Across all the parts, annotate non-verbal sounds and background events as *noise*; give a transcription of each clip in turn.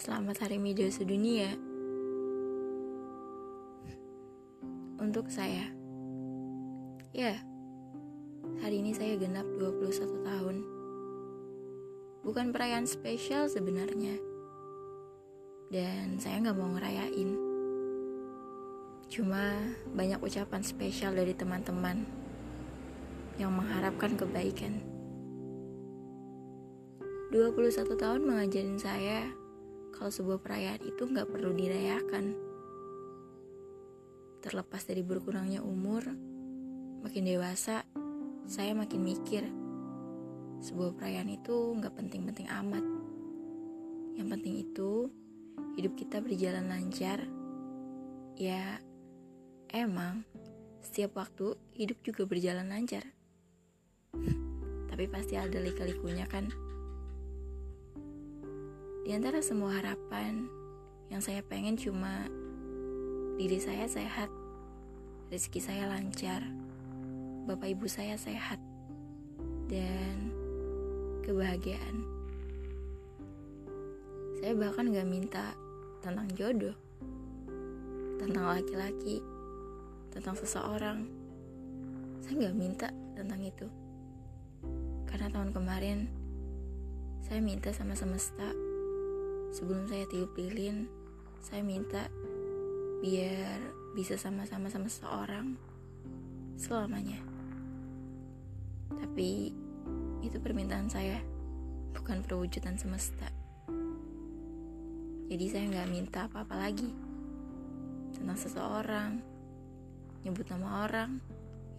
Selamat Hari Media Sedunia. Untuk saya. Ya, hari ini saya genap 21 tahun. Bukan perayaan spesial sebenarnya. Dan saya nggak mau ngerayain. Cuma banyak ucapan spesial dari teman-teman Yang mengharapkan kebaikan. 21 tahun mengajarin saya kalau sebuah perayaan itu nggak perlu dirayakan. Terlepas dari berkurangnya umur, makin dewasa, saya makin mikir sebuah perayaan itu nggak penting-penting amat. Yang penting itu hidup kita berjalan lancar. Ya, emang setiap waktu hidup juga berjalan lancar. *laughs* Tapi pasti ada lika-likunya kan. Di antara semua harapan, yang saya pengen cuma diri saya sehat, rezeki saya lancar, bapak ibu saya sehat, dan kebahagiaan. Saya bahkan gak minta tentang jodoh, tentang laki-laki, tentang seseorang. Saya gak minta tentang itu. Karena tahun kemarin, saya minta sama semesta sebelum saya tiup lilin saya minta biar bisa sama-sama sama seorang selamanya. Tapi itu permintaan saya bukan perwujudan semesta. Jadi saya nggak minta apa-apa lagi tentang seseorang nyebut nama orang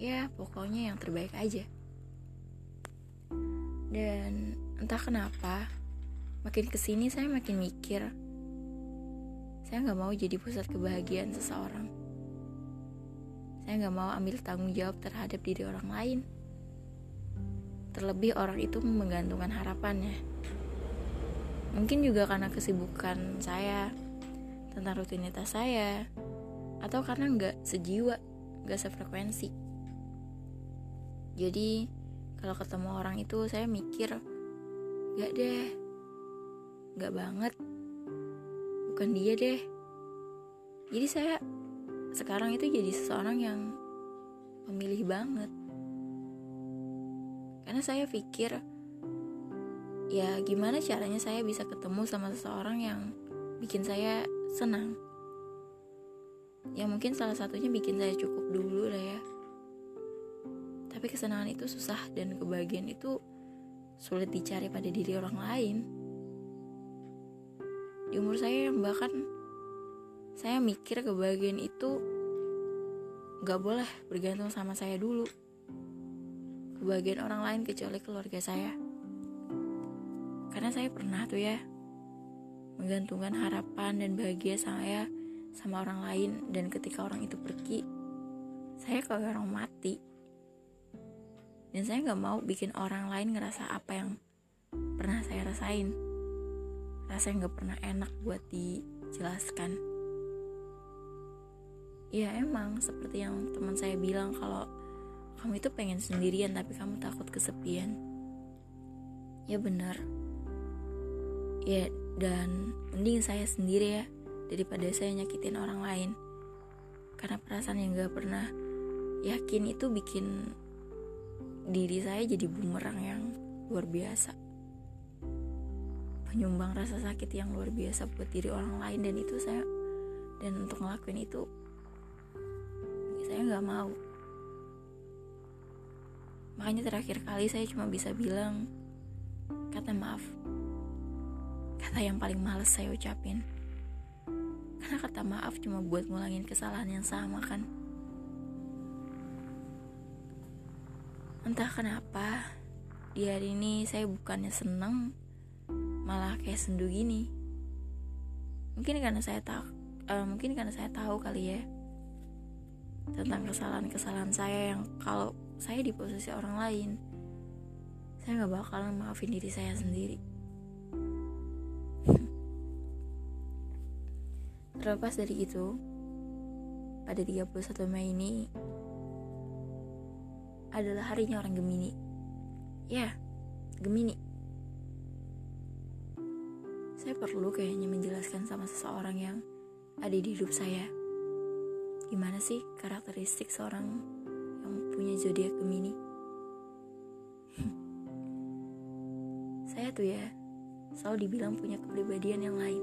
ya pokoknya yang terbaik aja. Dan entah kenapa Makin ke sini saya makin mikir, saya nggak mau jadi pusat kebahagiaan seseorang. Saya nggak mau ambil tanggung jawab terhadap diri orang lain. Terlebih orang itu menggantungkan harapannya. Mungkin juga karena kesibukan saya, tentang rutinitas saya, atau karena nggak sejiwa, nggak sefrekuensi. Jadi, kalau ketemu orang itu saya mikir, gak deh, Gak banget. Bukan dia deh. Jadi saya sekarang itu jadi seseorang yang pemilih banget. Karena saya pikir ya gimana caranya saya bisa ketemu sama seseorang yang bikin saya senang. Ya mungkin salah satunya bikin saya cukup dulu lah ya. Tapi kesenangan itu susah dan kebahagiaan itu sulit dicari pada diri orang lain di umur saya yang bahkan saya mikir kebahagiaan itu gak boleh bergantung sama saya dulu. Kebahagiaan orang lain kecuali keluarga saya. Karena saya pernah tuh ya menggantungkan harapan dan bahagia saya sama orang lain dan ketika orang itu pergi saya kayak orang mati. Dan saya gak mau bikin orang lain ngerasa apa yang pernah saya rasain rasanya nggak pernah enak buat dijelaskan. Ya emang seperti yang teman saya bilang kalau kamu itu pengen sendirian tapi kamu takut kesepian. Ya benar. Ya dan mending saya sendiri ya daripada saya nyakitin orang lain. Karena perasaan yang gak pernah yakin itu bikin diri saya jadi bumerang yang luar biasa penyumbang rasa sakit yang luar biasa buat diri orang lain dan itu saya dan untuk ngelakuin itu saya nggak mau. Makanya terakhir kali saya cuma bisa bilang kata maaf. Kata yang paling males saya ucapin. Karena kata maaf cuma buat ngulangin kesalahan yang sama kan? Entah kenapa di hari ini saya bukannya seneng malah kayak sendu gini. Mungkin karena saya tahu uh, mungkin karena saya tahu kali ya tentang kesalahan-kesalahan saya yang kalau saya di posisi orang lain saya nggak bakalan maafin diri saya sendiri. *laughs* Terlepas dari itu pada 31 Mei ini adalah harinya orang Gemini. Ya Gemini saya perlu kayaknya menjelaskan sama seseorang yang ada di hidup saya. Gimana sih karakteristik seorang yang punya zodiak Gemini? *laughs* Saya tuh ya selalu dibilang punya kepribadian yang lain.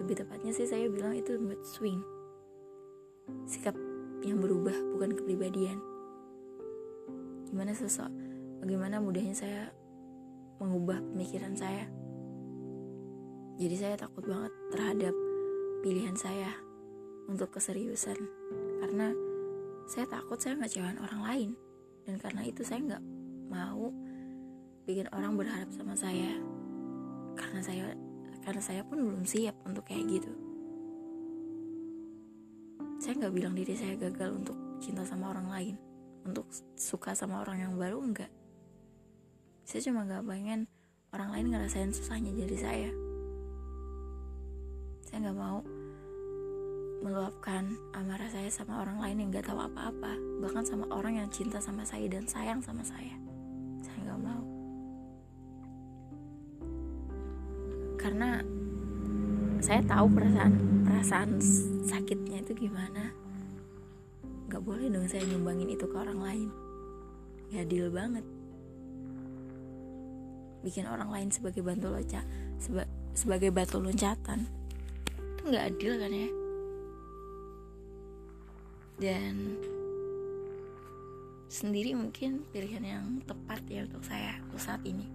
Lebih tepatnya sih saya bilang itu mood swing. Sikap yang berubah bukan kepribadian. Gimana sosok bagaimana mudahnya saya mengubah pemikiran saya. Jadi saya takut banget terhadap pilihan saya untuk keseriusan. Karena saya takut saya ngecewain orang lain. Dan karena itu saya nggak mau bikin orang berharap sama saya. Karena saya karena saya pun belum siap untuk kayak gitu. Saya nggak bilang diri saya gagal untuk cinta sama orang lain. Untuk suka sama orang yang baru enggak saya cuma nggak pengen orang lain ngerasain susahnya jadi saya. Saya nggak mau meluapkan amarah saya sama orang lain yang nggak tahu apa-apa bahkan sama orang yang cinta sama saya dan sayang sama saya. Saya nggak mau. Karena saya tahu perasaan perasaan sakitnya itu gimana. Nggak boleh dong saya nyumbangin itu ke orang lain. Nggak adil banget bikin orang lain sebagai bantu loncat seba, sebagai batu loncatan. Itu nggak adil kan ya? Dan sendiri mungkin pilihan yang tepat ya untuk saya untuk saat ini.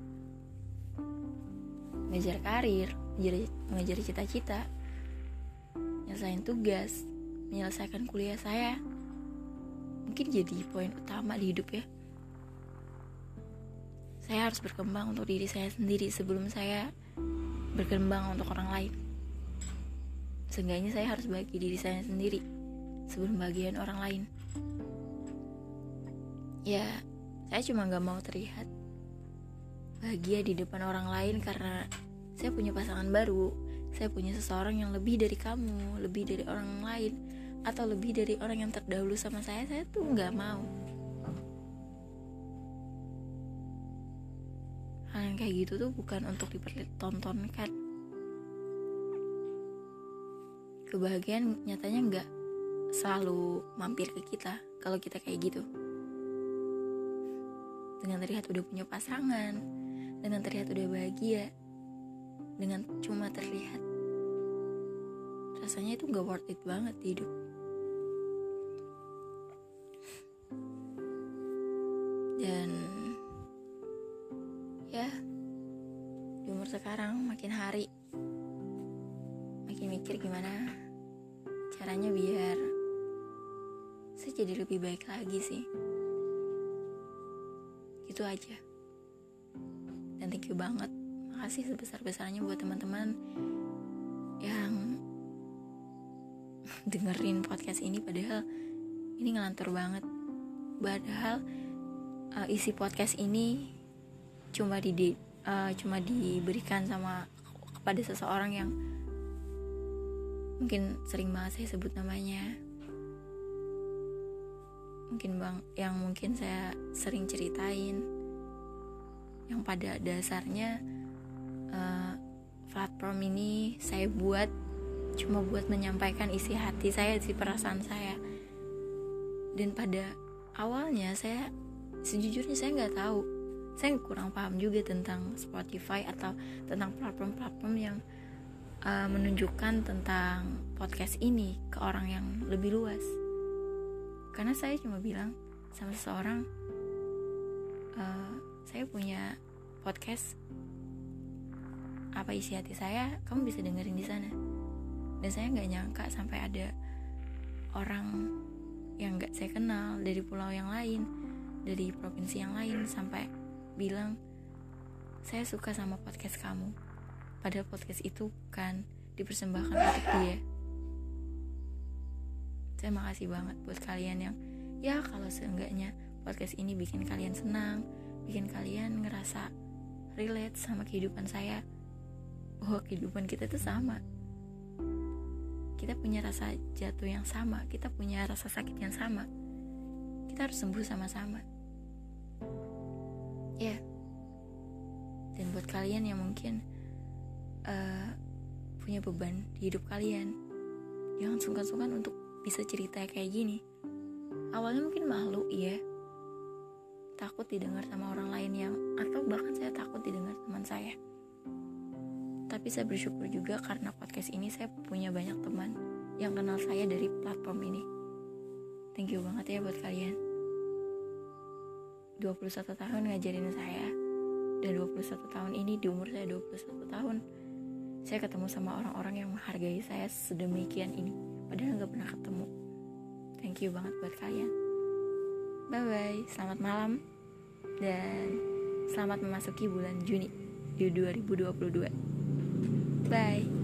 Mengejar karir mengejar, mengejar cita-cita menyelesaikan tugas menyelesaikan kuliah saya. Mungkin jadi poin utama di hidup ya saya harus berkembang untuk diri saya sendiri sebelum saya berkembang untuk orang lain. Seenggaknya saya harus bagi diri saya sendiri sebelum bagian orang lain. Ya saya cuma gak mau terlihat bahagia di depan orang lain karena saya punya pasangan baru, saya punya seseorang yang lebih dari kamu, lebih dari orang lain, atau lebih dari orang yang terdahulu sama saya, saya tuh nggak mau. Kayak gitu tuh bukan untuk dipertontonkan. Kebahagiaan nyatanya nggak selalu mampir ke kita kalau kita kayak gitu. Dengan terlihat udah punya pasangan, dengan terlihat udah bahagia dengan cuma terlihat rasanya itu gak worth it banget hidup sekarang makin hari. Makin mikir gimana caranya biar saya jadi lebih baik lagi sih. Itu aja. Dan thank you banget. Makasih sebesar-besarnya buat teman-teman yang *laughs* dengerin podcast ini padahal ini ngelantur banget. Padahal uh, isi podcast ini cuma di uh, cuma diberikan sama kepada seseorang yang mungkin sering banget saya sebut namanya mungkin bang yang mungkin saya sering ceritain yang pada dasarnya uh, platform ini saya buat cuma buat menyampaikan isi hati saya, isi perasaan saya. Dan pada awalnya saya sejujurnya saya nggak tahu, saya kurang paham juga tentang Spotify atau tentang platform-platform yang uh, menunjukkan tentang podcast ini ke orang yang lebih luas. Karena saya cuma bilang sama seseorang, uh, saya punya podcast apa isi hati saya kamu bisa dengerin di sana dan saya nggak nyangka sampai ada orang yang nggak saya kenal dari pulau yang lain dari provinsi yang lain sampai bilang saya suka sama podcast kamu. Padahal podcast itu kan dipersembahkan untuk dia. Saya makasih banget buat kalian yang ya kalau seenggaknya podcast ini bikin kalian senang bikin kalian ngerasa relate sama kehidupan saya. Bahwa kehidupan kita itu sama. Kita punya rasa jatuh yang sama kita punya rasa sakit yang sama. Kita harus sembuh sama-sama ya dan buat kalian yang mungkin uh, punya beban di hidup kalian jangan sungkan-sungkan untuk bisa cerita kayak gini. Awalnya mungkin malu ya takut didengar sama orang lain yang atau bahkan saya takut didengar teman saya. Tapi saya bersyukur juga karena podcast ini saya punya banyak teman yang kenal saya dari platform ini. Thank you banget ya buat kalian 21 tahun ngajarin saya. Dan 21 tahun ini di umur saya 21 tahun saya ketemu sama orang-orang yang menghargai saya sedemikian ini. Padahal nggak pernah ketemu. Thank you banget buat kalian. Bye bye selamat malam. Dan selamat memasuki bulan Juni di 2022 bye